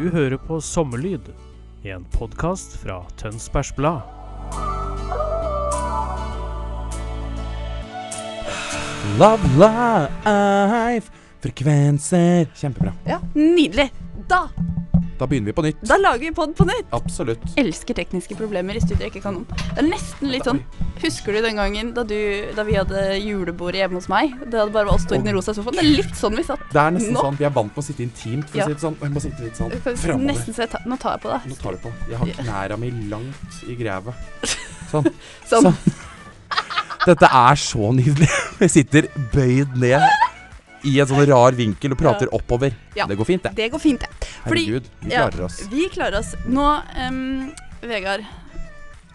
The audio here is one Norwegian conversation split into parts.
Du hører på Sommerlyd, en podkast fra Tønsbergs Blad. Love life, frekvenser. Kjempebra. Ja, Nydelig. Da, Da begynner vi på nytt. da lager vi pod på nytt. Absolutt. Elsker tekniske problemer i studier jeg ikke kan om. Det er nesten litt sånn Husker du den gangen da, du, da vi hadde julebord hjemme hos meg? Det hadde bare vært oss to i den rosa sofaen. Det er litt sånn vi satt Det er nesten nå. sånn, Vi er vant med å sitte intimt. for Ja. å si det sånn. Og jeg må sitte litt sånn Nesten framover. så jeg tar, Nå tar jeg på deg. Nå tar du på. Jeg har knæra mi langt i grevet. Sånn. Sånn. Dette er så nydelig. Jeg sitter bøyd ned i en sånn rar vinkel og prater oppover. Ja. Det går fint, det. Det går fint, det. Fordi- Herregud, vi klarer oss. Vi klarer oss. Nå, um, Vegard.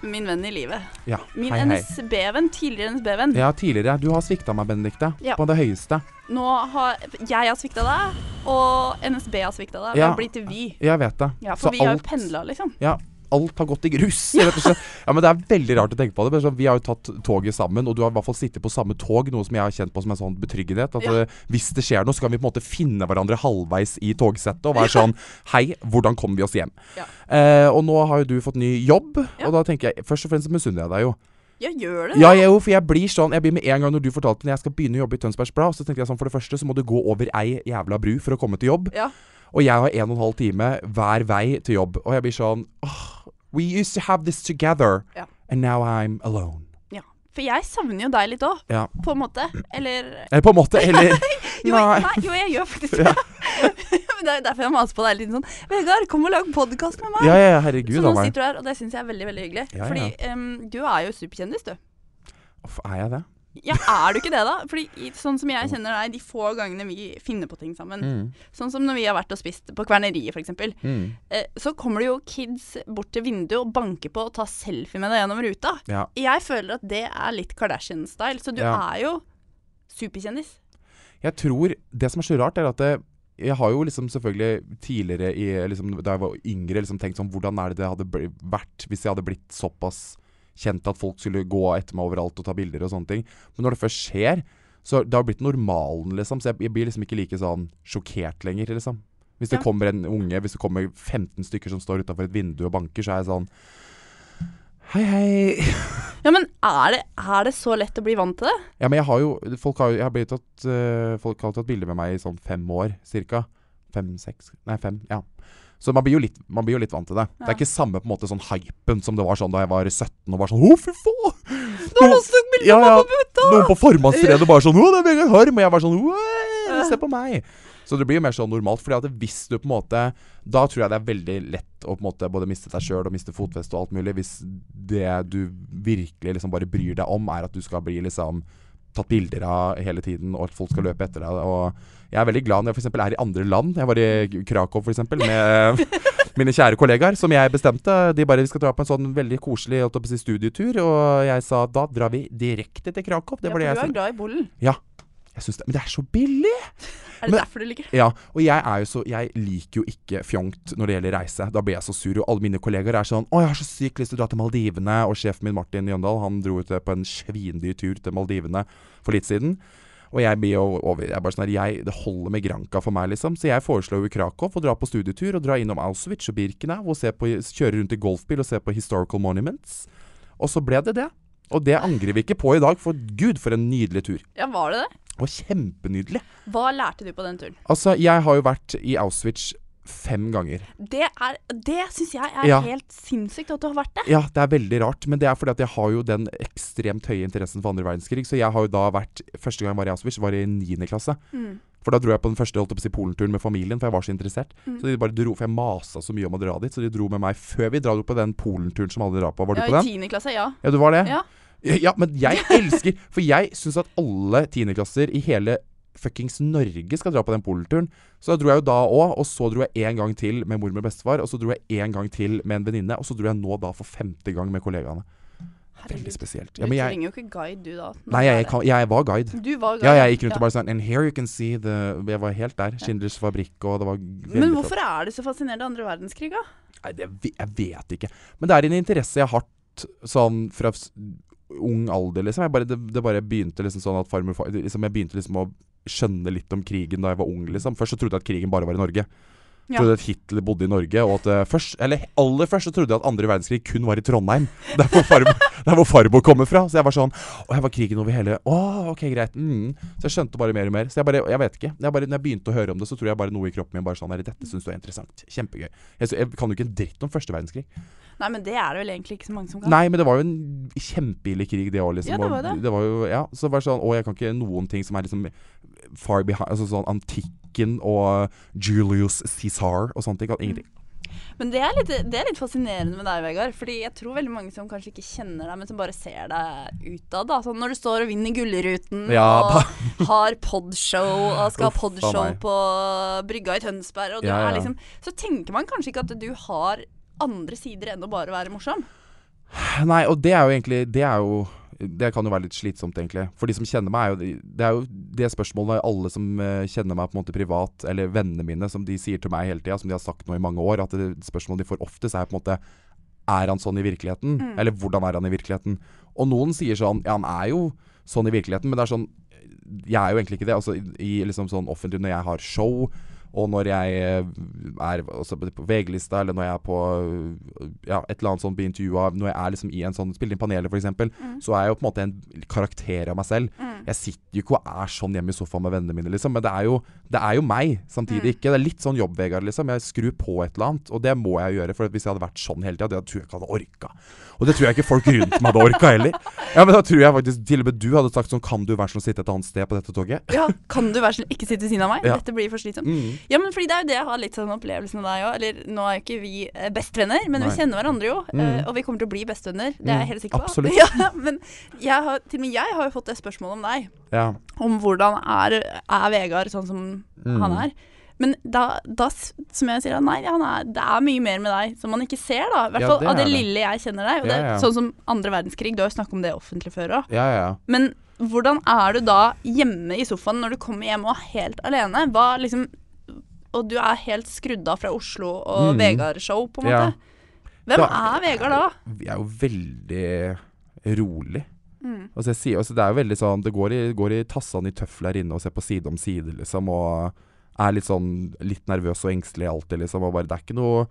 Min venn i livet. Ja, Min. NSB-venn. Tidligere NSB-venn. Ja, tidligere. Du har svikta meg, Benedicte. Ja. På det høyeste. Nå har jeg har svikta deg, og NSB har svikta deg. Vi Ja. har blitt vi. Jeg vet det. Ja, for Så vi har jo alt- pendla, liksom. Ja, alt har gått i grus, slett. Ja, men det er veldig rart å tenke på det. Men så, vi har jo tatt toget sammen, og du har i hvert fall sittet på samme tog, noe som jeg har kjent på som en sånn betryggenhet. At Ja. hvis det skjer noe, så kan vi på en måte finne hverandre halvveis i togsettet og være sånn Hei, hvordan kommer vi oss hjem? Ja. Eh, og nå har jo du fått ny jobb, Ja. og da tenker jeg Først og fremst misunner jeg deg jo. Ja, gjør det? Ja, jeg, jo, for jeg blir sånn Jeg blir med en gang når du fortalte når jeg skal begynne å jobbe i Tønsbergs Blad, så tenkte jeg sånn for det første så må du gå over ei jævla bru for å komme til jobb. Ja. Og jeg har en og en halv time hver vei til jobb. Og jeg blir sånn oh, We used to have this together, Ja. and now I'm alone. Ja. For jeg savner jo deg litt òg, Ja. på en måte. Eller Eller på en måte. Eller jo, Nei. nei. jo, jeg gjør faktisk det. Men det er derfor jeg maser på deg litt sånn Vegard, kom og lag podkast med meg. Ja, ja, ja, herregud Så nå sitter du her, og det syns jeg er veldig veldig hyggelig. Ja, ja. Fordi um, du er jo superkjendis, du. Uff, Er jeg det? Ja, Er du ikke det, da? Fordi Sånn som jeg kjenner deg, de få gangene vi finner på ting sammen, Mm. sånn som når vi har vært og spist på Kverneriet f.eks., Mm. eh, så kommer det jo kids bort til vinduet og banker på og tar selfie med deg gjennom ruta. Ja. Jeg føler at det er litt Kardashian-style, så du Ja. er jo superkjendis. Jeg tror Det som er så rart, er at det, jeg har jo liksom selvfølgelig tidligere i, liksom, da jeg var yngre, liksom tenkt sånn Hvordan er det det hadde vært hvis jeg hadde blitt såpass kjent at folk skulle gå etter meg overalt og ta bilder og sånne ting. Men når det først skjer, så det har blitt normalen, liksom. Så jeg, blir liksom ikke like sånn sjokkert lenger, liksom. Hvis det Ja. kommer en unge, hvis det kommer 15 stykker som står utafor et vindu og banker, så er jeg sånn Hei, hei. Ja, men er det, er det så lett å bli vant til det? Ja, men jeg har jo Folk har jo jeg har blitt tatt, uh, Folk har tatt bilder med meg i sånn fem år, cirka. Fem, seks Nei, fem. Ja. Så man blir jo litt, man blir jo litt vant til det. Det er ikke samme på en måte sånn hypen som det var sånn da jeg var 17 og var sånn Å, fy faen! Du har også bilde Ja, av ja. på butta! Noen på formannsstredet bare sånn Å, det er Vegard Harm! Og jeg var sånn «Wow, Se på meg! Så det blir jo mer sånn normalt. Fordi at hvis du på en måte Da tror jeg det er veldig lett å på en måte både miste deg sjøl og miste fotfeste og alt mulig, hvis det du virkelig liksom bare bryr deg om, er at du skal bli liksom tatt bilder av hele tiden, og at folk skal løpe etter deg. Og jeg er veldig glad når jeg f.eks. er i andre land. Jeg var i Krakow f.eks. med mine kjære kollegaer, som jeg bestemte. De bare vi skal dra på en sånn veldig koselig si, studietur, og jeg sa da drar vi direkte til Krakow. Det Ja, var det jeg du er glad i bollen. Ja. Det, men det er så billig! Er det Men- derfor du liker det? Ja, og jeg er jo så Jeg liker jo ikke fjongt når det gjelder reise. Da blir jeg så sur. Og alle mine kollegaer er sånn 'Å, jeg har så sykt lyst til å dra til Maldivene.' Og sjefen min Martin Jøndal Han dro ut på en svindyr tur til Maldivene for litt siden. Og jeg blir jo over Jeg bare sånn her, jeg, Det holder med Granka for meg, liksom. Så jeg foreslår jo Krakow å dra på studietur og dra innom Auschwitz og Birkenau og se på, kjøre rundt i golfbil og se på historical monuments. Og så ble det det. Og det angrer vi ikke på i dag, for gud, for en nydelig tur. Ja, var det det? Og kjempenydelig. Hva lærte du på den turen? Altså, jeg har jo vært i Auschwitz fem ganger. Det, er- det syns jeg er Ja. helt sinnssykt at du har vært det. Ja, det er veldig rart, men det er fordi at jeg har jo den ekstremt høye interessen for andre verdenskrig. Så jeg har jo da vært Første gang jeg var i Auschwitz, var i niende klasse. Mm. For da dro jeg på den første holdt opp på å si, Polenturen med familien, for jeg var så interessert. Mm. Så de bare dro, For jeg masa så mye om å dra dit, så de dro med meg før vi dro på den Polenturen som alle drar på. Var du Ja, på i den? tiende klasse, ja. Ja, du var det? Ja. Ja, men jeg elsker For jeg syns at alle tiendeklasser i hele fuckings Norge skal dra på den polturen. Så da dro jeg jo da òg, og så dro jeg en gang til med mormor og bestefar. Og så dro jeg en gang til med en venninne, og så dro jeg nå da for femte gang med kollegaene. Veldig spesielt. Du Ja, men jeg, trenger jo ikke guide, du, da. Nå nei, jeg, jeg, jeg var guide. Du var guide. Ja, jeg gikk rundt og bare sånn And here you can see the Jeg var helt der. Schindlers fabrikk, og det var Men Men flott. hvorfor er du så fascinert av andre verdenskrig, da? Nei, det, jeg vet ikke. Men det er en interesse jeg har hatt sånn fra ung alder, liksom. Bare, det, det bare begynte liksom sånn at farmor liksom, Jeg begynte liksom å skjønne litt om krigen da jeg var ung, liksom. Først så trodde jeg at krigen bare var i Norge. Ja. Trodde at Hitler bodde i Norge, og at uh, først, eller aller først så trodde jeg at andre verdenskrig kun var i Trondheim. Der hvor der hvor farmor kommer fra. Så jeg var sånn Å, her var krigen over hele Å, ok, greit. Mm. Så jeg skjønte bare mer og mer. Så jeg bare Jeg vet ikke. Jeg bare, når jeg begynte å høre om det, så tror jeg bare noe i kroppen min bare sånn «Nei, Dette syns du er interessant. Kjempegøy. Jeg, jeg kan jo ikke en dritt om første verdenskrig. Nei, men det er det vel egentlig ikke så mange som kan. Nei, men det var jo en kjempeille krig, det òg, liksom. Ja, det var og det. det var jo, ja, så var sånn Å, jeg kan ikke noen ting som er liksom far behind Altså sånn antikken og Julius Cæsar og sånne ting. Kan ingenting. Men det er, litt, det er litt fascinerende med deg, Vegard. Fordi jeg tror veldig mange som kanskje ikke kjenner deg, men som bare ser deg utad. da. Sånn når du står og vinner Gullruten Ja, og har podshow og skal Uff, ha podshow på brygga i Tønsberg, og du Ja, ja. er liksom Så tenker man kanskje ikke at du har andre sider enn å bare være morsom. Nei, og det er jo egentlig Det er jo det kan jo være litt slitsomt, egentlig. For de som kjenner meg, er jo Det er jo det spørsmålet alle som eh, kjenner meg på en måte privat, eller vennene mine, som de sier til meg hele tida, som de har sagt nå i mange år, at det spørsmålet de får oftest, er på en måte Er han sånn i virkeligheten? Eller hvordan er han i virkeligheten? Og noen sier sånn Ja, han er jo sånn i virkeligheten, men det er sånn Jeg er jo egentlig ikke det. Altså i, i liksom sånn offentlig når jeg har show, og når jeg eh, er på VG-lista, eller når jeg er på eh, ja, et eller annet sånt blir intervjua Når jeg er liksom i en sånn Spiller inn paneler, f.eks., Mm. så er jeg jo på en måte en karakter av meg selv. Jeg sitter jo ikke og er sånn hjemme i sofaen med vennene mine, liksom. Men det er jo, det er jo meg samtidig Mm. ikke. Det er litt sånn jobb, Vegard, liksom. Jeg skrur på et eller annet, og det må jeg gjøre. For hvis jeg hadde vært sånn hele tida, det tror jeg ikke hadde orka. Og det tror jeg ikke folk rundt meg hadde orka heller. Ja, men da tror jeg faktisk til og med du hadde sagt sånn Kan du være sånn å sitte et annet sted på dette toget? Ja, Kan du være snill ikke sitte ved siden av meg? Ja. Dette blir for slitsomt. Mm. Ja, men fordi det er jo det jeg har litt sånn opplevelsen av deg òg. Eller nå er jo ikke vi eh, bestevenner, men Nei. vi kjenner hverandre jo. Mm. eh, og vi kommer til å bli bestevenner. Det er jeg Mm, helt sikker på. absolutt. Ja, men jeg har, til og med jeg har jo fått det spørsmålet om deg. Ja. Om hvordan er, er Vegard sånn som Mm. han er. Men da, da, som jeg sier, nei, han er, det er mye mer med deg som man ikke ser, da. I hvert Ja, fall det av det det. lille jeg kjenner deg. Og det, Ja, ja. Sånn som andre verdenskrig, du har jo snakket om det offentlig før òg. Ja, ja, ja. Men hvordan er du da hjemme i sofaen når du kommer hjem og er helt alene? Hva liksom Og du er helt skrudd av fra Oslo og Mm. Vegard-show, på en Ja. måte. Hvem Da- er Vegard da? Vi er jo veldig rolig. Mm. Altså sier, altså det er jo veldig sånn Det går i, går i tassene i tøfler inne og ser på side om side, liksom, og er litt sånn litt nervøs og engstelig alltid, liksom. Og bare Det er ikke noe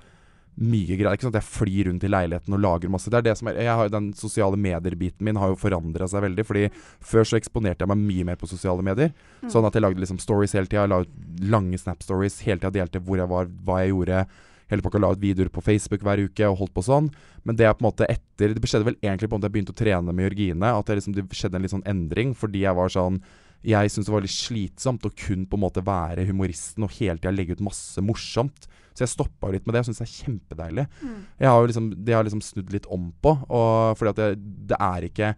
mye greier. Er ikke at jeg flyr rundt i leiligheten og lager masse. Det er det som er jeg har, Den sosiale medier-biten min har jo forandra seg veldig. Fordi før så eksponerte jeg meg mye mer på sosiale medier. Sånn at jeg lagde liksom stories hele tida. La ut lange Snap-stories hele tida. Delte hvor jeg var, hva jeg gjorde. Hele pakka la ut videoer på Facebook hver uke og holdt på sånn. Men det er på en måte etter Det skjedde vel egentlig på at jeg begynte å trene med Jørgine. At det, liksom, det skjedde en litt sånn endring. Fordi jeg var sånn Jeg syntes det var litt slitsomt å kun på en måte være humoristen og hele tida legge ut masse morsomt. Så jeg stoppa litt med det. Jeg syns det er kjempedeilig. Jeg har liksom, det har jeg liksom snudd litt om på. Og fordi at det, det er ikke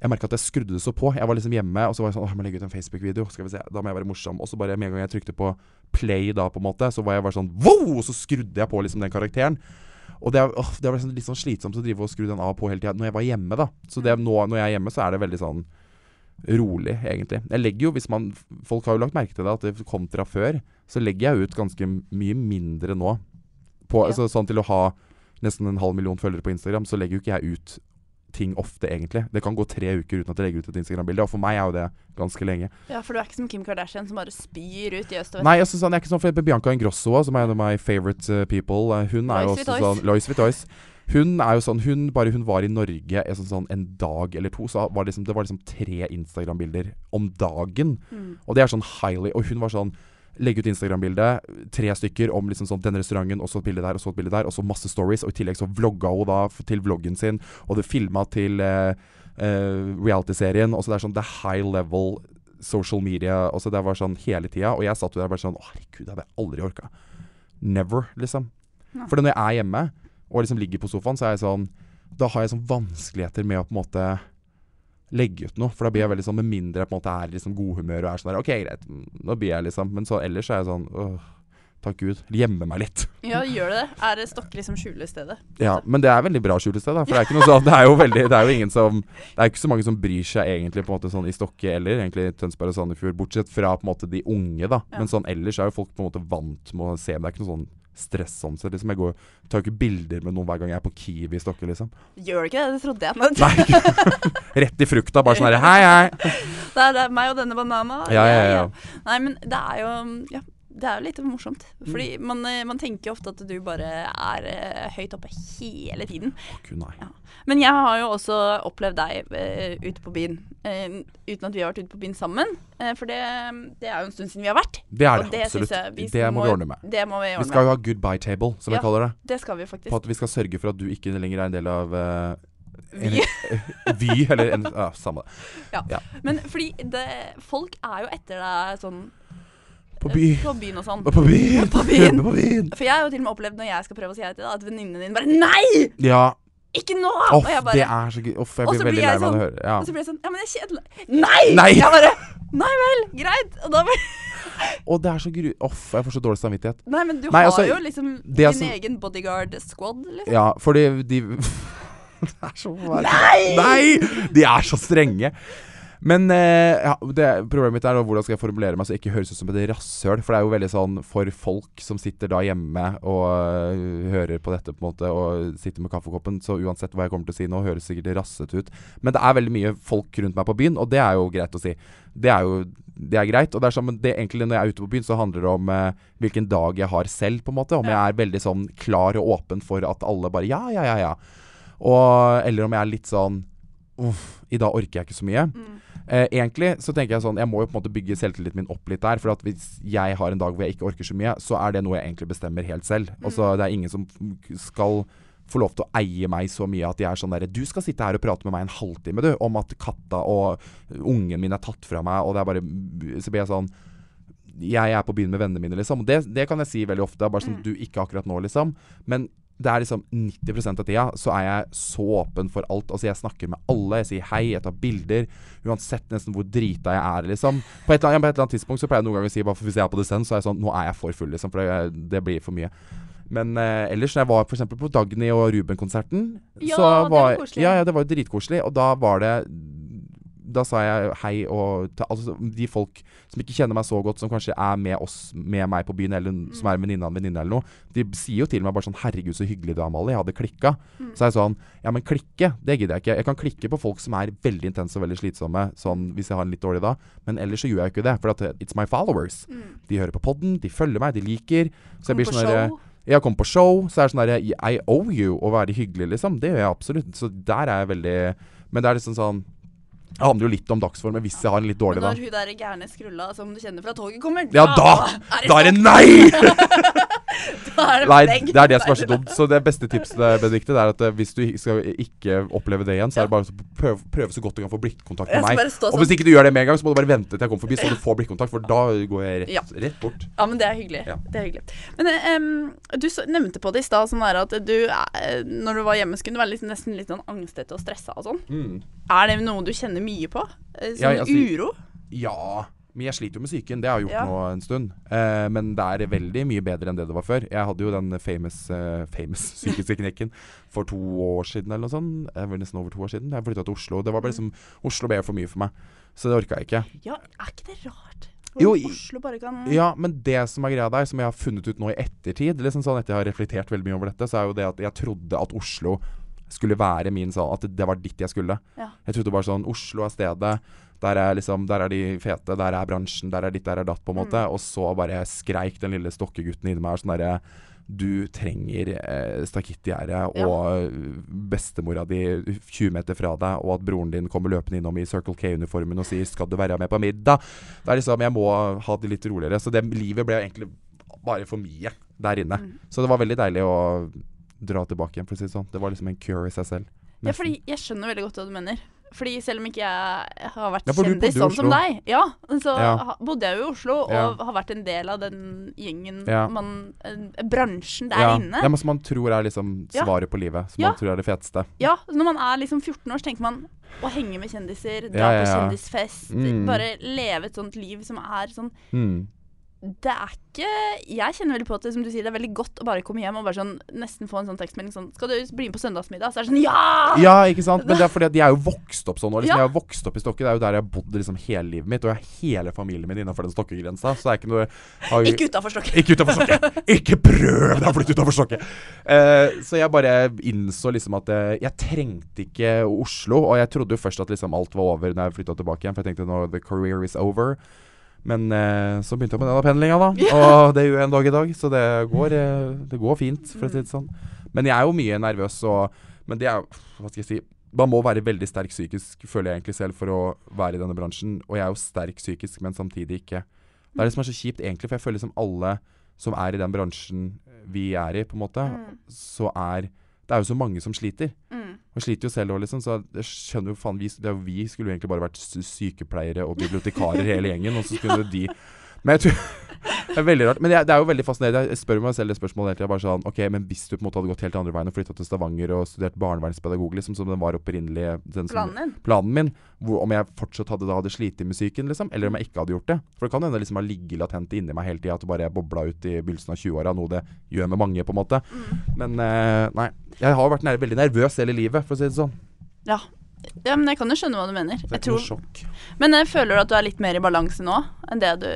Jeg merka at jeg skrudde det så på. Jeg var liksom hjemme, og så var jeg sånn Åh, jeg må legge ut en Facebook-video. Skal vi se. Da må jeg være morsom. Og så bare med en gang jeg trykte på play da, på en måte, så var jeg bare sånn wow! Og så skrudde jeg på liksom den karakteren. Og det, åh, det var liksom litt sånn slitsomt å drive og skru den av på hele tida når jeg var hjemme, da. Så det, nå når jeg er hjemme, så er det veldig sånn rolig, egentlig. Jeg legger jo, hvis man Folk har jo lagt merke til det, at det kom fra før, så legger jeg ut ganske mye mindre nå. På, Ja. altså, sånn til å ha nesten en halv million følgere på Instagram, så legger jo ikke jeg ut ting ofte, egentlig. Det kan gå tre uker uten at jeg legger ut et Instagram-bilde, og for meg er jo det ganske lenge. Ja, for du er ikke som Kim Kardashian som bare spyr ut i øst og vest. Nei, jeg, synes, sånn, jeg er ikke sånn for Bianca Ingrosso, som er en av my favorite uh, people. uh, Hun er jo også sånn Lois Vitois. Hun er jo sånn Hun bare hun var i Norge sånn, sånn en dag eller to, så var det liksom, det var liksom tre Instagram-bilder om dagen. Mm. Og det er sånn highly Og hun var sånn Legge ut Instagram-bilde, tre stykker om liksom sånn denne restauranten, og så et bilde der, og så et bilde der, og så masse stories. Og i tillegg så vlogga hun da til vloggen sin, og det filma til uh, uh, reality-serien. Og så det er sånn Det er high level social media Og så Det var sånn hele tida. Og jeg satt jo der bare sånn Å, herregud, det hadde jeg aldri orka. Never, liksom. Nei. For når jeg er hjemme og liksom ligger på sofaen, så er jeg sånn Da har jeg sånn vanskeligheter med å på en måte legge ut noe. For da blir jeg veldig sånn Med mindre jeg på en måte er i liksom godhumør og er sånn der OK, greit, nå blir jeg liksom Men så ellers er jeg sånn Åh, takk Gud. Gjemme meg litt. Ja, gjør det? Er det Stokke liksom skjulestedet? Ja, men det er veldig bra skjulested, da. For det er ikke noe sånn Det er jo veldig Det er jo ingen som Det er ikke så mange som bryr seg egentlig på en måte sånn i Stokke eller egentlig i Tønsberg og Sandefjord, bortsett fra på en måte de unge, da. Ja. Men sånn ellers er jo folk på en måte vant med å se Men det er ikke noe sånn stress sett. Liksom. Jeg går, tar jo ikke bilder med noen hver gang jeg er på Kiwi i Stokke, liksom. Gjør du ikke det? Det trodde jeg. Nei. Rett i frukta, bare sånn herre Hei, hei. det er det er meg og denne banana. Ja, ja, ja. Nei, men det er jo Ja. Det er jo litt morsomt. Fordi Mm. man, eh, man tenker ofte at du bare er eh, høyt oppe hele tiden. Gud, nei. Men jeg har jo også opplevd deg uh, ute på byen. Uh, uten at vi har vært ute på byen sammen. Uh, for det, det er jo en stund siden vi har vært. Det er det, det absolutt. vi det må vi ordne med. Det må vi ordne Vi skal jo ha goodbye table, som Ja. jeg kaller det. Det skal vi faktisk. På at vi skal sørge for at du ikke lenger er en del av vi. Vi. eller en ja, Samme det. Men fordi det, folk er jo etter deg sånn På eh, by. På byen og sånn. På byen! På byen. På byen. For jeg har jo til og med opplevd når jeg skal prøve å si hei til deg, at venninnene dine bare Nei! Ja. Ikke nå! Off, og jeg det er så gøy. Off, jeg blir veldig lei meg av å sånn- høre. Ja. Og så blir jeg sånn Ja, men jeg er kjedelig. Nei! Nei! Jeg bare Nei vel, greit. Og da blir Og det er så gru... Uff, jeg får så dårlig samvittighet. Nei, men du Nei, har altså, jo liksom din som- egen bodyguard-squad, liksom. Ja, fordi de Det er så Nei! Nei! De er så strenge. Men eh, ja, det, problemet mitt er da, hvordan skal jeg formulere meg så jeg ikke høres ut som et rasshøl. For det er jo veldig sånn for folk som sitter da hjemme og uh, hører på dette på en måte og sitter med kaffekoppen, så uansett hva jeg kommer til å si nå, høres sikkert rassete ut. Men det er veldig mye folk rundt meg på byen, og det er jo greit å si. Det er jo det er greit. Og det er sånn, det egentlig når jeg er ute på byen, så handler det om eh, hvilken dag jeg har selv, på en måte. Om jeg er veldig sånn klar og åpen for at alle bare ja, ja, ja, ja. Og, eller om jeg er litt sånn Uff, i dag orker jeg ikke så mye. Eh, egentlig så tenker jeg sånn Jeg må jo på en måte bygge selvtilliten min opp litt der. For at hvis jeg har en dag hvor jeg ikke orker så mye, så er det noe jeg egentlig bestemmer helt selv. Og så Det er ingen som skal få lov til å eie meg så mye at de er sånn derre Du skal sitte her og prate med meg en halvtime, du, om at katta og ungen min er tatt fra meg, og det er bare Så blir jeg sånn jeg er på byen med vennene mine, liksom. Og det, det kan jeg si veldig ofte. Bare sånn Du, ikke akkurat nå, liksom. Men det er liksom 90% av tida så er jeg så åpen for alt. Altså Jeg snakker med alle, jeg sier hei, jeg tar bilder. Uansett nesten hvor drita jeg er, liksom. På et, eller annet, et eller annet tidspunkt så pleier jeg noen ganger å si bare for Hvis jeg er på dissens, så er jeg sånn Nå er jeg for full, liksom. For det, det blir for mye. Men eh, ellers, når jeg var f.eks. på Dagny og Ruben-konserten Ja, så det var var, koselig. ja, ja, det var jo dritkoselig. Og da var det Da sa jeg hei og til altså, de folk som ikke kjenner meg så godt, som kanskje er med oss Med meg på byen, eller som er en venninne av en venninne eller noe, de sier jo til meg bare sånn 'Herregud, så hyggelig du er, Amalie. Jeg hadde klikka'. Så er jeg sånn Ja, men klikke, det gidder jeg ikke. Jeg kan klikke på folk som er veldig intense og veldig slitsomme, sånn hvis jeg har en litt dårlig dag, men ellers så gjør jeg ikke det. For at eh, it's my followers. De hører på podden, de følger meg, de liker. Så jeg blir sånn derre- jeg kommer på show, så er det sånn der I owe you å være hyggelig, liksom. Det gjør jeg absolutt. Så der er jeg veldig Men det er liksom sånn Det handler jo litt om dagsformen hvis jeg har en litt dårlig dag. når hun der gærne skrulla som du kjenner fra toget kommer, Ja, da! Da er det nei! Er det Nei, det er det som er så dumt. Så det beste tipset Benedikte, det er at eh, hvis du skal ikke oppleve det igjen, så er det bare å prøve, prøve så godt du kan få blikkontakt med meg. Og hvis sånn. ikke du gjør det med en gang, så må du bare vente til jeg kommer forbi, så du får blikkontakt, for da går jeg rett, rett bort. Ja, men det er hyggelig. Det er hyggelig. Men um, du nevnte på det i stad, sånn at du eh, når du var hjemme, skulle du være litt, nesten litt sånn angstete og stressa og sånn. Mm. Er det noe du kjenner mye på? Sånn Ja, altså, uro? Ja, men jeg sliter jo med psyken. Det har jeg gjort Ja. nå en stund. Eh, men det er veldig mye bedre enn det det var før. Jeg hadde jo den famous, uh, famous psykiske knekken for to år siden eller noe sånt. Det var nesten over to år siden. Jeg flytta til Oslo. Det var bare liksom Oslo ble for mye for meg. Så det orka jeg ikke. Ja, er ikke det rart? Jo, Oslo bare kan Ja, men det som er greia der, som jeg har funnet ut nå i ettertid, liksom sånn etter jeg har reflektert veldig mye over dette, så er jo det at jeg trodde at Oslo skulle være min sånn At det var dit jeg skulle. Ja. Jeg trodde bare sånn Oslo er stedet. Der er liksom Der er de fete, der er bransjen, der er ditt, der er datt, på en måte. Mm. Og så bare skreik den lille stokkegutten inni meg sånn derre du trenger eh, stakittgjerdet Ja. og bestemora di 20 meter fra deg, og at broren din kommer løpende innom i Circle K-uniformen og sier 'skal du være med på middag'? Det er liksom, Jeg må ha det litt roligere. Så det livet ble egentlig bare for mye der inne. Mm. Så det var veldig deilig å dra tilbake igjen, for å si det sånn. Det var liksom en cure i seg selv. Ja, fordi jeg skjønner veldig godt hva du mener. Fordi selv om ikke jeg har vært Ja, kjendis sånn som deg, ja, så Ja. bodde jeg jo i Oslo og Ja. har vært en del av den gjengen man Bransjen der inne. ja, men som man tror er liksom svaret på livet. Som Ja. man tror er det feteste. Ja, når man er liksom 14 år, så tenker man å henge med kjendiser, dra på kjendisfest, Mm. bare leve et sånt liv som er sånn Mm. Det er ikke Jeg kjenner veldig på at det, som du sier, det er veldig godt å bare komme hjem og bare sånn nesten få en sånn tekstmelding sånn 'Skal du bli med på søndagsmiddag?' Så er det sånn Ja! Ja, ikke sant? Men det er fordi at jeg er jo vokst opp sånn. nå. liksom, Ja. Jeg har vokst opp i Stokke. Det er jo der jeg har bodd liksom hele livet mitt. Og jeg har hele familien min innenfor den Stokke-grensa. Så det er ikke noe har, Ikke utafor Stokke. Ikke utafor Stokke! Ikke prøv deg å flytte utafor Stokke! Uh, så jeg bare innså liksom at eh, jeg trengte ikke Oslo. Og jeg trodde jo først at liksom alt var over når jeg flytta tilbake igjen. For jeg tenkte nå the career is over. Men eh, så begynte jeg med denne pendlinga, da. Og det gjør jeg en dag i dag. Så det går, eh, det går fint, for å si det sånn. Men jeg er jo mye nervøs, og Men det er jo Hva skal jeg si? Man må være veldig sterk psykisk, føler jeg egentlig selv, for å være i denne bransjen. Og jeg er jo sterk psykisk, men samtidig ikke. Det er det som er så kjipt, egentlig, for jeg føler liksom alle som er i den bransjen vi er i, på en måte, så er Det er jo så mange som sliter. Mm. Og sliter jo selv òg, liksom. Så jeg skjønner jo faen vi, det er vi skulle jo egentlig bare vært sykepleiere og bibliotekarer hele gjengen, og så skulle de Men jeg tror Det er veldig rart. Men jeg, det er jo veldig fascinerende. Jeg spør meg selv det spørsmålet hele tida. Bare sånn OK, men hvis du på en måte hadde gått helt andre veien og flytta til Stavanger og studert barnevernspedagog, liksom, som den var opprinnelig den som, Planen din? planen min, hvor, om jeg fortsatt hadde da hadde slitt i musikken, liksom, eller om jeg ikke hadde gjort det. For det kan hende det liksom har ligget latent inni meg hele tida, at det bare bobla ut i begynnelsen av 20-åra, noe det gjør med mange, på en måte. Men eh, nei. Jeg har vært nær, veldig nervøs hele livet, for å si det sånn. Ja. ja, men jeg kan jo skjønne hva du mener. Det er Jeg tror... noe sjokk. men jeg føler du at du er litt mer i balanse nå enn det du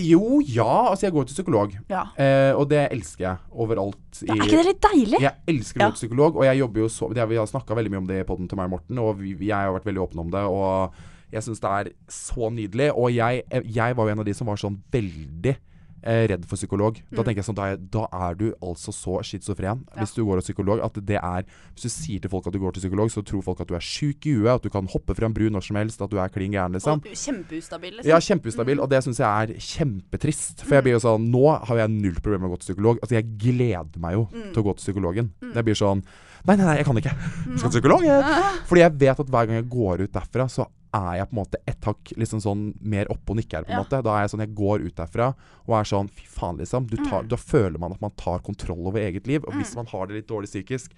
Jo, ja. Altså, jeg går til psykolog. Ja. Eh, og det elsker jeg overalt. Er ikke det litt deilig? Jeg elsker å Ja. gå til psykolog, og jeg jobber jo så det, Vi har snakka veldig mye om det i poden til meg og Morten, og vi, jeg har vært veldig åpen om det. Og jeg syns det er så nydelig. Og jeg, jeg var jo en av de som var sånn veldig eh, redd for psykolog. Da tenker jeg sånn, da er, da er du altså så schizofren hvis du går til psykolog. At det er Hvis du sier til folk at du går til psykolog, så tror folk at du er sjuk i huet, at du kan hoppe fra en bru når som helst, at du er klin gæren, liksom. Og kjempeustabil, liksom. Ja, kjempeustabil, og det syns jeg er kjempetrist. For jeg blir jo sånn Nå har jeg null problem med å gå til psykolog. Altså, jeg gleder meg jo til å gå til psykologen. Jeg blir sånn Nei, nei, nei, jeg kan ikke. Jeg skal til psykolog, jeg. Fordi jeg vet at hver gang jeg går ut derfra, så er jeg på en måte ett hakk liksom sånn mer oppe og nikker, på en Ja. måte. Da er jeg sånn Jeg går ut derfra og er sånn Fy faen, liksom. Du tar, Da føler man at man tar kontroll over eget liv. Og hvis man har det litt dårlig psykisk,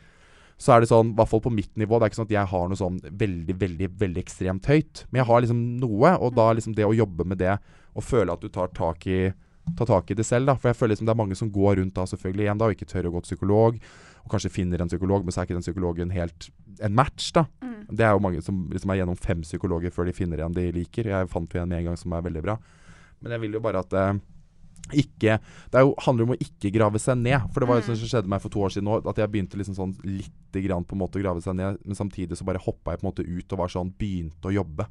så er det sånn, i hvert fall på mitt nivå Det er ikke sånn at jeg har noe sånn veldig, veldig veldig ekstremt høyt. Men jeg har liksom noe, og da liksom det å jobbe med det og føle at du tar tak i Ta tak i det selv, da. For jeg føler liksom det er mange som går rundt da selvfølgelig igjen da og ikke tør å gå til psykolog. Og kanskje finner en psykolog, men så er ikke den psykologen helt en match, da. Det er jo mange som liksom er gjennom fem psykologer før de finner en de liker. Jeg fant jo en med en gang som er veldig bra. Men jeg vil jo bare at eh, ikke Det er jo, handler om å ikke grave seg ned. For det var jo sånn som skjedde meg for to år siden nå, at jeg begynte liksom sånn lite grann på en måte å grave seg ned, men samtidig så bare hoppa jeg på en måte ut og var sånn Begynte å jobbe.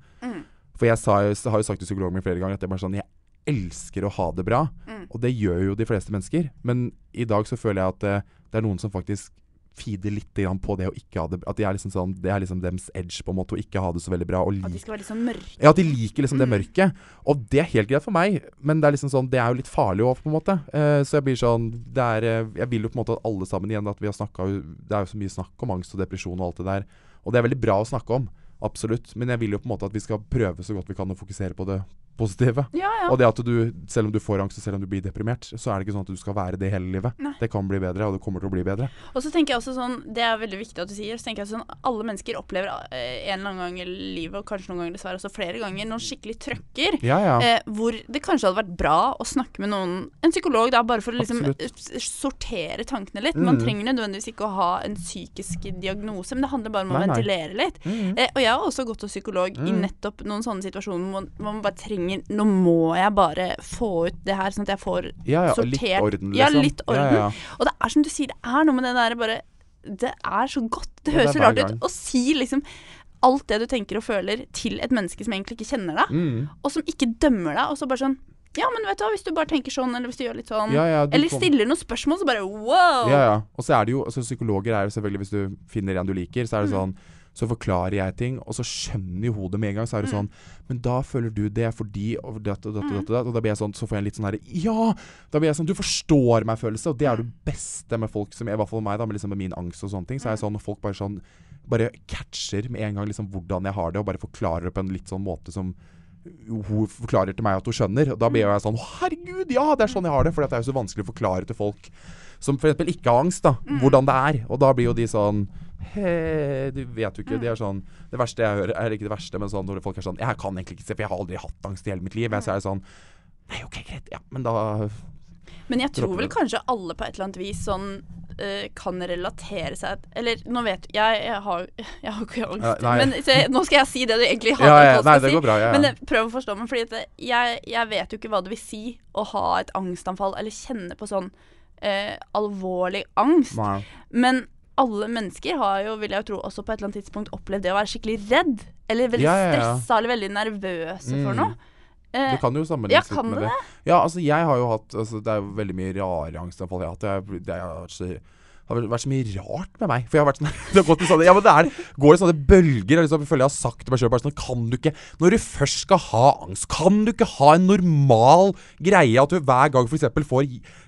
For jeg, sa, jeg, har jo sagt til psykologen min flere ganger at jeg bare sånn Jeg elsker å ha det bra. Og det gjør jo de fleste mennesker. Men i dag så føler jeg at det, det er noen som faktisk feeder litt på det å ikke ha det At de er liksom sånn Det er liksom deres edge på en måte å ikke ha det så veldig bra. Og At de skal være sånn mørke. ja, at de liker liksom det mørket. Og det er helt greit for meg, men det er liksom sånn Det er jo litt farlig òg, på en måte. Uh, så jeg blir sånn det er, eh, Jeg vil jo på en måte at alle sammen igjen at vi har snakka Det er jo så mye snakk om angst og depresjon og alt det der. Og det er veldig bra å snakke om. Absolutt. Men jeg vil jo på en måte at vi skal prøve så godt vi kan å fokusere på det positive. Ja, ja. Og det at du, selv om du får angst og selv om du blir deprimert, så er det ikke sånn at du skal være det hele livet. Nei. Det kan bli bedre, og det kommer til å bli bedre. Og så tenker jeg også sånn, Det er veldig viktig at du sier. Så tenker jeg sånn, Alle mennesker opplever eh, en eller annen gang i livet, og kanskje noen ganger dessverre også flere ganger, noen skikkelig trøkker. Ja, ja. Eh, hvor det kanskje hadde vært bra å snakke med noen, en psykolog, da, bare for å liksom Absolutt. eh, sortere tankene litt. Man Mm. trenger nødvendigvis ikke å ha en psykisk diagnose, men det handler bare om å ventilere nei. litt. Mm. Eh, og jeg har også gått til psykolog i Mm. nettopp noen sånne situasjoner hvor man, hvor man bare trenger Nå må jeg bare få ut det her, sånn at jeg får Ja, ja. sortert Litt orden, liksom. Ja, litt orden. Ja, ja. Og det er som du sier, det er noe med det der bare Det er så godt. Det høres så rart ut å si liksom alt det du tenker og føler til et menneske som egentlig ikke kjenner deg, Mm. og som ikke dømmer deg, og så bare sånn Ja, men vet du hva, hvis du bare tenker sånn, eller hvis du gjør litt sånn Ja, ja, Eller stiller noen spørsmål, så bare wow! Ja, ja. Og så er det jo altså, Psykologer er jo selvfølgelig Hvis du finner en du liker, så er Mm. det sånn Så forklarer jeg ting, og så skjønner jo hodet med en gang. Så er Mm. det sånn Men da føler du det fordi Og dette og dette og dette. Og, og da blir jeg sånn Så får jeg en litt sånn herre Ja! Da blir jeg sånn Du forstår meg-følelse. Og det er det Mm. beste med folk som I hvert fall meg, da, med, liksom, med min angst og sånne ting. Så er jeg sånn Når folk bare sånn bare catcher med en gang liksom hvordan jeg har det, og bare forklarer det på en litt sånn måte som hun forklarer til meg at hun skjønner. Og da blir jeg sånn «Å, Herregud, ja, det er sånn jeg har det! For det er jo så vanskelig å forklare til folk som f.eks. ikke har angst, da, hvordan det er. Og da blir jo de sånn Du vet jo ikke. De er sånn Det verste jeg hører, er ikke det verste, men sånn når folk er sånn Jeg kan egentlig ikke se, for jeg har aldri hatt angst i hele mitt liv. Jeg så er det sånn Nei, OK, greit. Ja, men da Men jeg tror vel kanskje alle på et eller annet vis sånn eh, kan relatere seg Eller nå vet jeg Jeg har, jeg har ikke angst. Ja, men se, nå skal jeg si det du egentlig har Ja, ja, nei, det går bra. Ja, Men eh, prøv å forstå meg, for jeg, jeg vet jo ikke hva det vil si å ha et angstanfall eller kjenne på sånn eh, alvorlig angst. Nei. Men alle mennesker har jo, vil jeg tro, også på et eller annet tidspunkt opplevd det å være skikkelig redd. Eller veldig Ja, ja, ja. stressa eller veldig nervøse for Mm. noe. Eh, Det kan jo ja, sammenlignes litt med det det. Ja, altså jeg har jo hatt altså, Det er jo veldig mye rare angstanfall jeg har hatt. Jeg, det har har vært så mye rart med meg. For jeg har vært sånn Det har gått i sånne Ja, men det er Går det sånne bølger? Liksom, jeg føler jeg har sagt til meg sjøl bare sånn Kan du ikke Når du først skal ha angst, kan du ikke ha en normal greie at du hver gang f.eks. får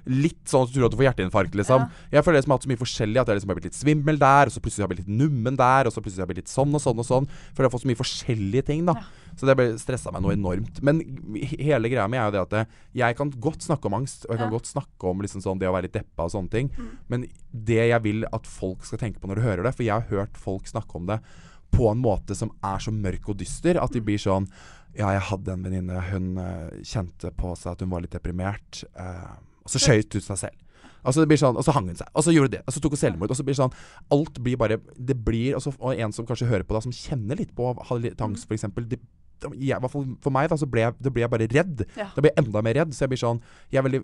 litt sånn at du tror at du får hjerteinfarkt, liksom. Jeg føler det som har hatt så mye forskjellig at jeg liksom har blitt litt svimmel der, og så plutselig har jeg blitt litt nummen der, og så plutselig har jeg blitt litt sånn og sånn og sånn. For jeg har fått så mye forskjellige ting, da. Så det stressa meg noe enormt. Men hele greia mi er jo det at det, jeg kan godt snakke om angst, og jeg kan Ja. godt snakke om liksom sånn det å være litt deppa og sånne ting. Men det jeg vil at folk skal tenke på når de hører det, for jeg har hørt folk snakke om det på en måte som er så mørk og dyster, at de blir sånn Ja, jeg hadde en venninne, hun eh, kjente på seg at hun var litt deprimert, eh, og så skøyt hun seg selv. Altså det blir sånn, Og så hang hun seg, og så gjorde hun det, og så tok hun selvmord. Og så blir det sånn Alt blir bare Det blir Og, så, Og en som kanskje hører på, da, som kjenner litt på å ha litt angst, f.eks. Jeg, for, for meg, da, så ble jeg, da blir jeg bare redd. Ja. Da blir jeg enda mer redd. Så jeg blir sånn Jeg er veldig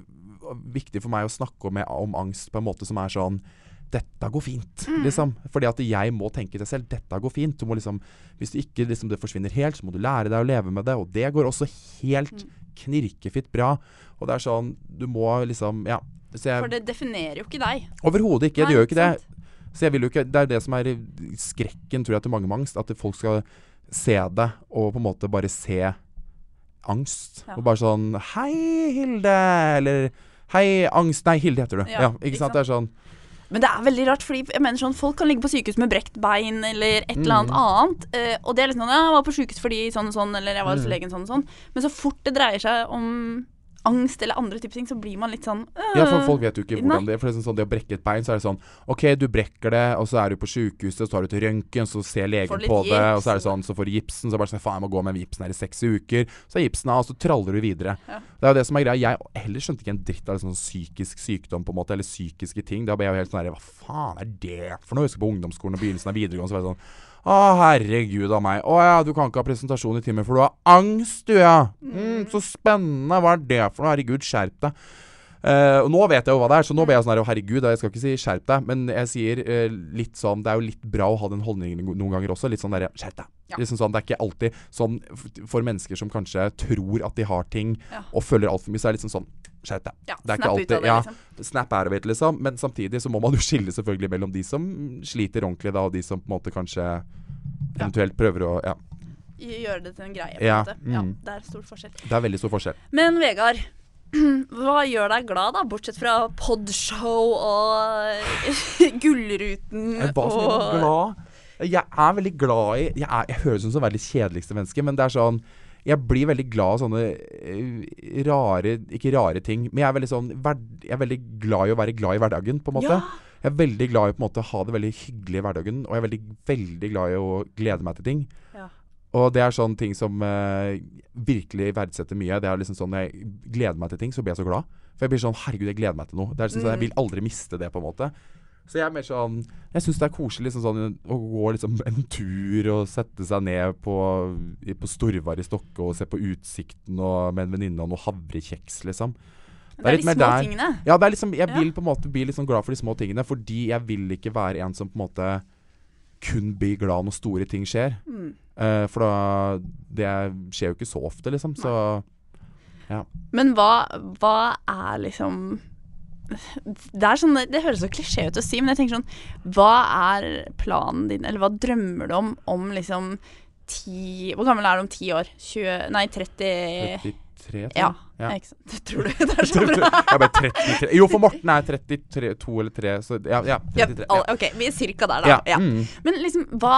viktig for meg å snakke om, om angst på en måte som er sånn dette går fint, liksom. Fordi at jeg må tenke til selv. Dette går fint. Du må liksom Hvis det ikke liksom, det forsvinner helt, så må du lære deg å leve med det. Og det går også helt knirkefitt bra. Og det er sånn Du må liksom Ja. Så jeg, For det definerer jo ikke deg. Overhodet ikke. Nei, Det gjør jo ikke det. Så jeg vil jo ikke Det er det som er skrekken, tror jeg, til mange med angst. At folk skal se det, og på en måte bare se angst. Ja. Og bare sånn Hei, Hilde! Eller Hei, angst Nei, Hilde heter du. Ja, Ja, ikke ikke sant? Det er sånn Men det er veldig rart, fordi jeg mener sånn, folk kan ligge på sykehus med brekt bein eller et eller Mm. annet annet. eh, og det er liksom sånn Ja, jeg var på sykehus fordi sånn og sånn, eller jeg var hos Mm. legen sånn og sånn. Men så fort det dreier seg om angst eller andre typer ting, så blir man litt sånn øh, Ja, for folk vet jo ikke hvordan det det For det er sånn, det å brekke et bein, så er det sånn OK, du brekker det, og så er du på sjukehuset, så tar du til røntgen, så ser legen på på det, og så er det sånn, så får du gipsen, så er det bare sånn Faen, jeg må gå med gipsen her i seks uker. Så er gipsen av, og så traller du videre. Ja. Det er jo det som er greia. Jeg heller skjønte ikke en dritt av sånn psykisk sykdom, på en måte, eller psykiske ting. Da ble jeg jo helt sånn herre Hva faen er det for noe? Jeg husker på ungdomsskolen og begynnelsen av videregående, så var jeg sånn å, herregud av meg. Å ja, du kan ikke ha presentasjon i timen, for du har angst, du, ja. Mm, så spennende. Hva er det for noe? Herregud, skjerp deg. Uh, og nå vet jeg jo hva det er, så nå ble jeg sånn her herregud, jeg skal ikke si skjerp deg, men jeg sier uh, litt sånn Det er jo litt bra å ha den holdningen noen ganger også. Litt sånn derre Skjerp deg. Ja. Liksom sånn, det er ikke alltid sånn for mennesker som kanskje tror at de har ting, Ja. og føler altfor mye, så er det litt sånn sånn Skjerp deg. Ja, Det er ikke alltid det, ja, liksom. Snap out of it, liksom. Men samtidig så må man jo skille selvfølgelig mellom de som sliter ordentlig, da, og de som på en måte kanskje eventuelt prøver å Ja. Gjøre det til en greie, på Ja, måte. Mm. Ja, det er stor forskjell. Det er veldig stor forskjell. Men Vegard, hva gjør deg glad, da? Bortsett fra podshow og Gullruten Jeg som gjør meg glad. Jeg er veldig glad i Jeg, er, jeg høres ut som verdens kjedeligste menneske, men det er sånn Jeg blir veldig glad av sånne eh, rare Ikke rare ting, men jeg er veldig sånn Jeg er veldig glad i å være glad i hverdagen, på en måte. Ja. Jeg er veldig glad i på en måte ha det veldig hyggelig i hverdagen, og jeg er veldig, veldig glad i å glede meg til ting. Ja. Og det er sånne ting som eh, virkelig verdsetter mye. Det er liksom sånn Når jeg gleder meg til ting, så blir jeg så glad. For jeg blir sånn Herregud, jeg gleder meg til noe. Det er liksom sånn, Jeg vil aldri miste det, på en måte. Så jeg er mer sånn Jeg syns det er koselig liksom sånn, å gå liksom en tur og sette seg ned på, på Storvar i Stokke og se på utsikten og med en venninne og noe havrekjeks, liksom. Det er litt de små der. tingene. Ja, det er liksom, jeg vil på en måte bli litt sånn glad for de små tingene, fordi jeg vil ikke være en som på en måte kun blir glad når store ting skjer. Mm. Uh, for da Det skjer jo ikke så ofte, liksom. Så Men hva, hva er liksom det, sånn, det høres så klisjé ut å si, men jeg tenker sånn Hva er planen din, eller hva drømmer du om om liksom ti Hvor gammel er du om ti år? 20, nei, 30 tror Ja, ja. ikke sant. Det Tror du det er så bra? jeg ble 33 Jo, for Morten er 32 eller 3, så ja. ja, Ja, 33. Ja. ok, vi er cirka der, da. Ja, mm. Men liksom, hva,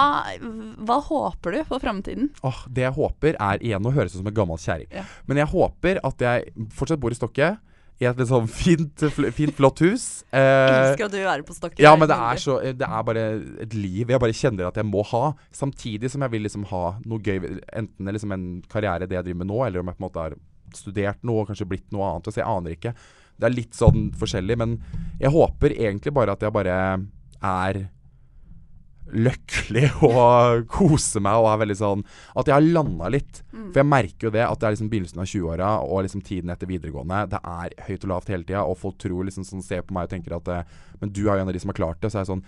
hva håper du for framtiden? Oh, det jeg håper er igjen å høres ut som en gammel kjerring. Men jeg håper at jeg fortsatt bor i Stokke. I et sånn fint, fint flott hus. Eh, Elsker at du er på Stokker. ja, men det er så Det er bare et liv jeg bare kjenner at jeg må ha. Samtidig som jeg vil liksom ha noe gøy. Enten liksom en karriere det jeg driver med nå, eller om jeg på en måte har studert noe og kanskje blitt noe annet. Så jeg aner ikke. Det er litt sånn forskjellig. Men jeg håper egentlig bare at jeg bare er lykkelig og koser meg og er veldig sånn At jeg har landa litt. For jeg merker jo det at det er liksom begynnelsen av 20-åra og liksom tiden etter videregående. Det er høyt og lavt hele tida, og folk tror liksom sånn ser på meg og tenker at eh, Men du er jo en av de som har klart det. Så er jeg sånn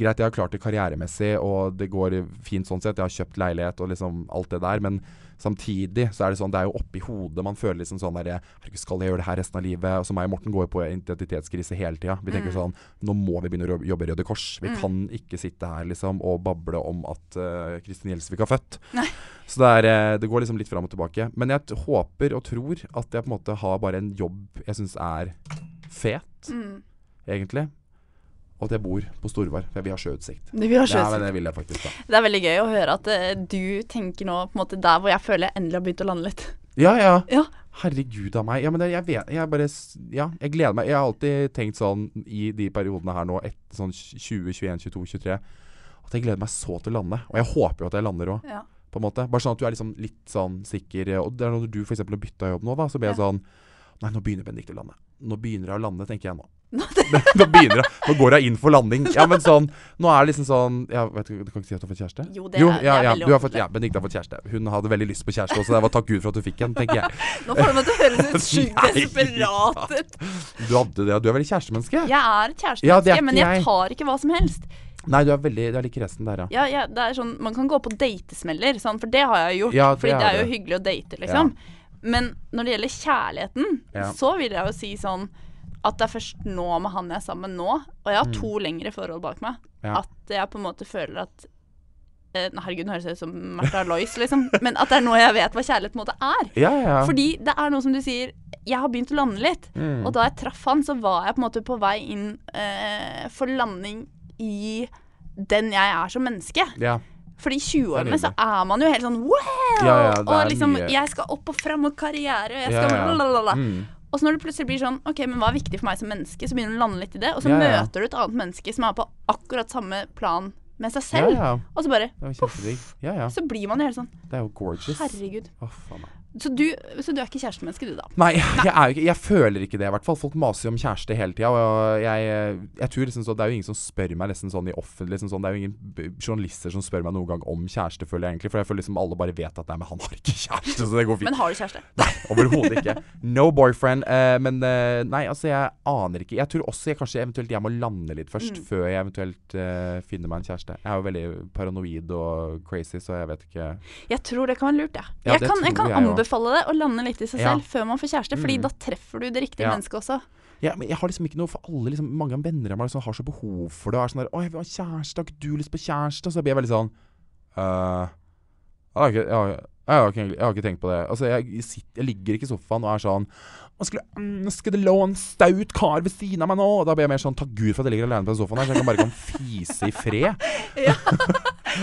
Greit, jeg har klart det karrieremessig, og det går fint sånn sett. Jeg har kjøpt leilighet og liksom alt det der. Men samtidig så er det sånn Det er jo oppi hodet man føler liksom sånn der skal jeg gjøre det her resten av livet? Og så meg og Morten går jo på identitetskrise hele tida. Vi tenker sånn Nå må vi begynne å jobbe i Røde Kors. Vi kan ikke sitte her liksom og bable om at uh, Kristin Gjelsvik har født. Så det, er, eh, det går liksom litt fram og tilbake. Men jeg håper og tror at jeg på en måte har bare en jobb jeg syns er fet, Mm. egentlig. Og at jeg bor på Storvar, for jeg vil ha sjøutsikt. Du vil ha Ja, sjøutsikt. men det vil jeg faktisk, da. Det er veldig gøy å høre at uh, du tenker nå på en måte der hvor jeg føler jeg endelig har begynt å lande litt. Ja, ja. Ja. Herregud av meg. Ja, men det, jeg vet Jeg bare Ja, jeg gleder meg. Jeg har alltid tenkt sånn i de periodene her nå, etter sånn 20, 21, 22, 23, at jeg gleder meg så til å lande. Og jeg håper jo at jeg lander òg, Ja. på en måte. Bare sånn at du er liksom litt sånn sikker. Og det er når du f.eks. har bytta jobb nå, da, så blir jeg Ja. sånn Nei, nå begynner Benedicte å lande. Nå begynner jeg å lande, tenker jeg nå. Nå begynner jeg Nå går jeg inn for landing. Ja, men sånn Nå er det liksom sånn ja, vet Du kan ikke si at du har fått kjæreste? Jo, det er- jo, ja, er ja, veldig du har fått, ja, Benedicte har fått kjæreste. Hun hadde veldig lyst på kjæreste også. Det var takk Gud for at du fikk en, tenker jeg. Nå får du meg til å høres ut sjukt desperat ut. Du hadde det, du er veldig kjærestemenneske? Jeg er kjærestemenneske, Ja, er men jeg jeg. tar ikke hva som helst. Nei, du er veldig Du er litt resten der, ja. Ja, det er sånn, Man kan gå på datesmeller, sånn, for det har jeg gjort. Ja, det fordi det er jo hyggelig å date, liksom. Men når det gjelder kjærligheten, så vil jeg jo si sånn at det er først nå med han jeg er sammen nå, og jeg har to lengre forhold bak meg, Mm. Ja. at jeg på en måte føler at eh, Herregud, nå høres jeg ut som Märtha Lois, liksom. Men at det er nå jeg vet hva kjærlighet på en måte er. Ja, ja. Fordi det er noe som du sier Jeg har begynt å lande litt. Mm. Og da jeg traff han, så var jeg på en måte på vei inn eh, for landing i den jeg er som menneske. ja. Fordi i 20-årene er så er man jo helt sånn wow! Ja, ja, og liksom mye- Jeg skal opp og fram og karriere, og jeg skal ja. Mm. Og så når det plutselig blir sånn OK, men hva er viktig for meg som menneske? Så begynner du å lande litt i det, og så Ja, ja. møter du et annet menneske som er på akkurat samme plan med seg selv. ja. Og så bare poff. Ja, ja. Så blir man jo helt sånn Det er jo gorgeous. Herregud. Å, faen meg. Så du, så du er ikke kjærestemenneske, du, da? Nei, jeg, ikke, jeg føler ikke det, i hvert fall. Folk maser jo om kjæreste hele tida. Og jeg, jeg tror liksom så, Det er jo ingen som spør meg nesten sånn i offentlig liksom sånn, Det er jo ingen journalister som spør meg noen gang om kjæreste, føler jeg egentlig. For jeg føler liksom alle bare vet at nei, men han har ikke kjæreste, så det går fint. Men har du kjæreste? Nei, overhodet ikke. No boyfriend. Eh, men eh, nei, altså, jeg aner ikke. Jeg tror også jeg kanskje eventuelt jeg må lande litt først, Mm. før jeg eventuelt eh, finner meg en kjæreste. Jeg er jo veldig paranoid og crazy, så jeg vet ikke Jeg tror det kan være lurt, ja. Ja, jeg kan, jeg kan jeg anbefale det å lande litt i seg selv før man får kjæreste, Fordi Mm. da treffer du det riktige mennesket også. ja, men Jeg har liksom ikke noe for alle liksom, Mange av venner av meg liksom, har så behov for det. Og er sånn der 'Å, jeg vil ha kjæreste. Har ikke du lyst på kjæreste?' Og så blir jeg veldig sånn «Øh, jeg, har ikke, jeg, har, jeg, har ikke, jeg har ikke tenkt på det. Altså, jeg, sitter, jeg ligger ikke i sofaen og er sånn «Å, skulle ønske det lå en staut kar ved siden av meg nå. Og da blir jeg mer sånn Takk Gud for at jeg ligger alene på den sofaen her, så jeg kan bare kan fise i fred. Ja,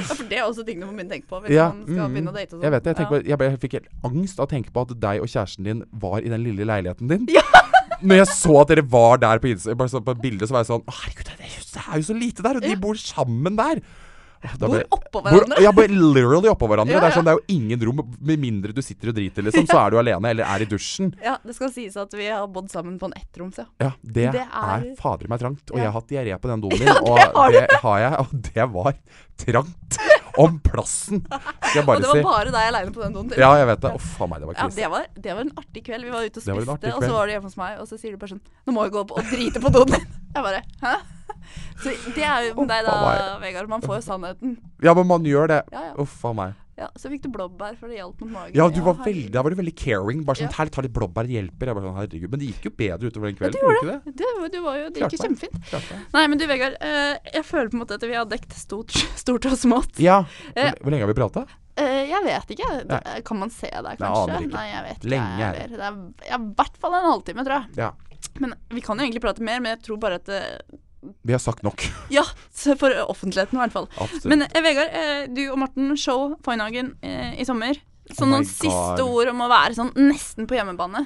for det er også ting du må begynne å tenke på hvis Ja, man skal mm, begynne å date og sånn. Jeg vet det. Jeg, Ja. på, jeg, ble, jeg fikk helt angst av å tenke på at deg og kjæresten din var i den lille leiligheten din. Ja. Når jeg så at dere var der på, Insta- bare så på bildet, så var jeg sånn Å, herregud, er, det er jo så lite der, og de bor sammen der. Bor oppå hverandre. Bor, ja, literally oppå hverandre. Ja, Det, er sånn, det er jo ingen rom, med mindre du sitter og driter, liksom. Så er du alene, eller er i dusjen. Ja, det skal sies at vi har bodd sammen på en ettroms, ja. Ja, det, Det er, er- fader meg trangt. Og Ja. jeg har hatt diaré på den doen Ja, og det har jeg, og det var trangt om plassen. Skal jeg bare si. Og det var bare deg aleine på den doen. Ja, jeg vet det. Uff a meg, det var Ja, det var, det var en artig kveld. Vi var ute og spiste, og så var du hjemme hos meg, og så sier du bare sånn Nå må vi gå opp og drite på doen din. Jeg bare Hæ? Så det er jo med deg da, Vegard. Man får jo sannheten. Ja, men man gjør det. Ja, ja. Uff a meg. ja så fikk du blåbær, for det hjalp mot magen. Ja, du var veldig, da var du veldig caring. Bare sånn Ja. Her, ta litt blåbær, det hjelper. Jeg bare sånn, herregud. Men det gikk jo bedre utover den Ja, det gjorde det. det? det. var- jo, det gikk jo kjempefint. Klart. Nei, men du Vegard, eh, jeg føler på en måte at vi har dekt stort, stort og smått. Ja. Eh. Hvor, hvor lenge har vi prata? Eh, jeg vet ikke. Det, kan man se det, kanskje? ikke. Nei, jeg vet ikke. Lenge er det. Det er i hvert fall en halvtime, tror jeg. Ja. Men vi kan jo egentlig prate mer, men jeg tror bare at Vi har sagt nok. Ja, for offentligheten i hvert fall. Absolutt. Men eh, Vegard, eh, du og Morten, show Foynhagen eh, i sommer. Så Oh noen God. siste ord om å være sånn nesten på hjemmebane.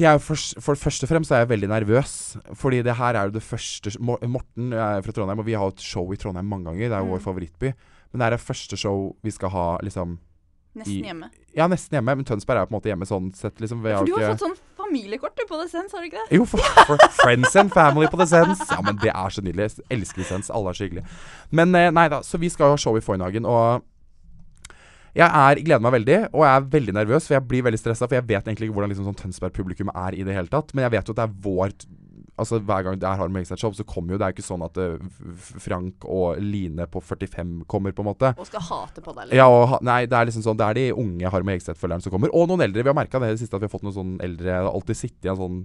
Jeg er for, for først og fremst er jeg veldig nervøs. Fordi det her er jo det første Mor- Morten er fra Trondheim, og vi har hatt show i Trondheim mange ganger. Det er jo vår favorittby. Men det er det første show vi skal ha liksom Nesten I- hjemme. Ja, nesten hjemme. Men Tønsberg er på en måte hjemme sånn sett, liksom. ja, For du har ikke fått sånn familiekort på på Sense, har du ikke det? Jo, for, for Friends and Family på The Sense. Ja, men det er så nydelig. Jeg elsker The Sense. Alle er så hyggelige. Men eh, nei da, så vi skal ha show i Foynhagen, og jeg er, gleder meg veldig, og jeg er veldig nervøs, for jeg blir veldig stressa. For jeg vet egentlig ikke hvordan liksom, sånn Tønsberg-publikum er i det hele tatt. Men jeg vet jo at det er vår Altså Hver gang det er Harm Egstad-show, så kommer jo Det er ikke sånn at eh, Frank og Line på 45 kommer, på en måte. Og skal hate på deg. eller? Ja, og, nei, det er liksom sånn Det er de unge Harm Hegseth-følgerne som kommer. Og noen eldre. Vi har merka det i det siste at vi har fått noen sånn eldre Det har alltid sittet en sånn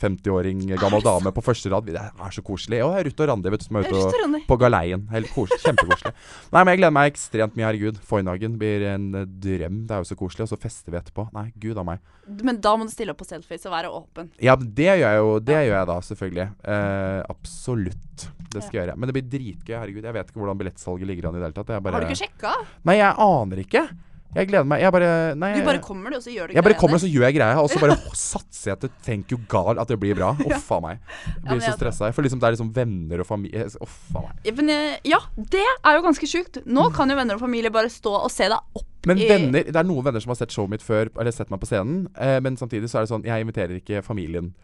50-åring gammel så... dame på første rad. Det er så koselig. Og Ruth og Randi vet du, som er ute og på galeien. Helt koselig. Kjempekoselig. Nei, men jeg gleder meg ekstremt mye. Herregud. Foynhagen blir en eh, drøm. Det er jo så koselig. Og så fester vi etterpå. Nei, gud a meg. Men da må du stille opp på selfies og være åpen. Ja, det gjør jeg jo. Det gjør jeg da, selvfølgelig. Eh, absolutt. Det skal jeg gjøre. Men det blir dritgøy. Herregud. Jeg vet ikke hvordan billettsalget ligger an i det hele tatt. Bare Har du ikke sjekka? Nei, jeg aner ikke. Jeg gleder meg. Jeg bare Nei, Du bare kommer, du, og så gjør du Jeg bare kommer og så gjør jeg greia, og så bare satser jeg til thank you God at det blir bra. Uff a meg. Jeg blir ja, så stressa. For liksom det er liksom venner og familie Uff a meg. Ja, Men, eh, ja, det er jo ganske sjukt. Nå kan jo venner og familie bare stå og se deg opp Men venner Det er noen venner som har sett showet mitt før, eller sett meg på scenen, eh, men samtidig så er det sånn Jeg inviterer ikke familien.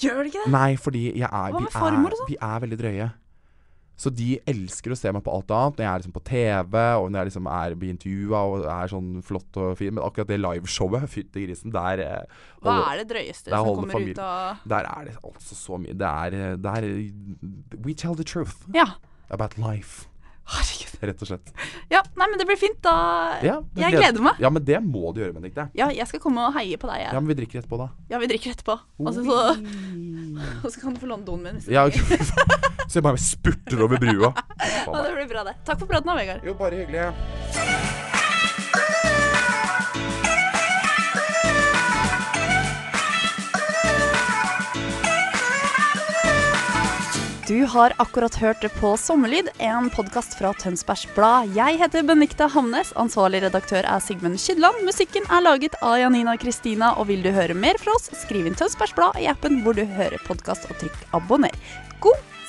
Gjør det ikke det? Nei, fordi jeg er, Hva vi, farmor er, sånn? vi er veldig drøye. Så de elsker å se meg på alt annet. Når jeg er liksom på TV, og når jeg liksom er blir intervjua og er sånn flott og fin. Men akkurat det liveshowet, fytti grisen, der holder, Hva er det drøyeste som kommer familien. ut av Der er det altså så mye Det er, det er We tell the truth Ja. about life, Herregud. rett og slett. Ja, nei, men det blir fint, da. Ja, jeg gleder meg. Ja, men det må du gjøre, Benedicte. Ja, jeg skal komme og heie på deg. Jeg. Ja, men vi drikker etterpå, da. Ja, vi drikker etterpå. Og så, så, og så kan du få låne doen min. Ja, vil. Så jeg bare spurter over brua. Ja, det blir bra, det. Takk for praten, da, Vegard. Jo, bare hyggelig. Du har akkurat hørt på Sommerlyd, en podkast fra Tønsbergs Blad. Jeg heter Benikta Hamnes, ansvarlig redaktør er Sigmund Skydland. Musikken er laget av Janina Kristina, og vil du høre mer fra oss, skriv inn Tønsbergs Blad i appen hvor du hører podkast, og trykk abonner. God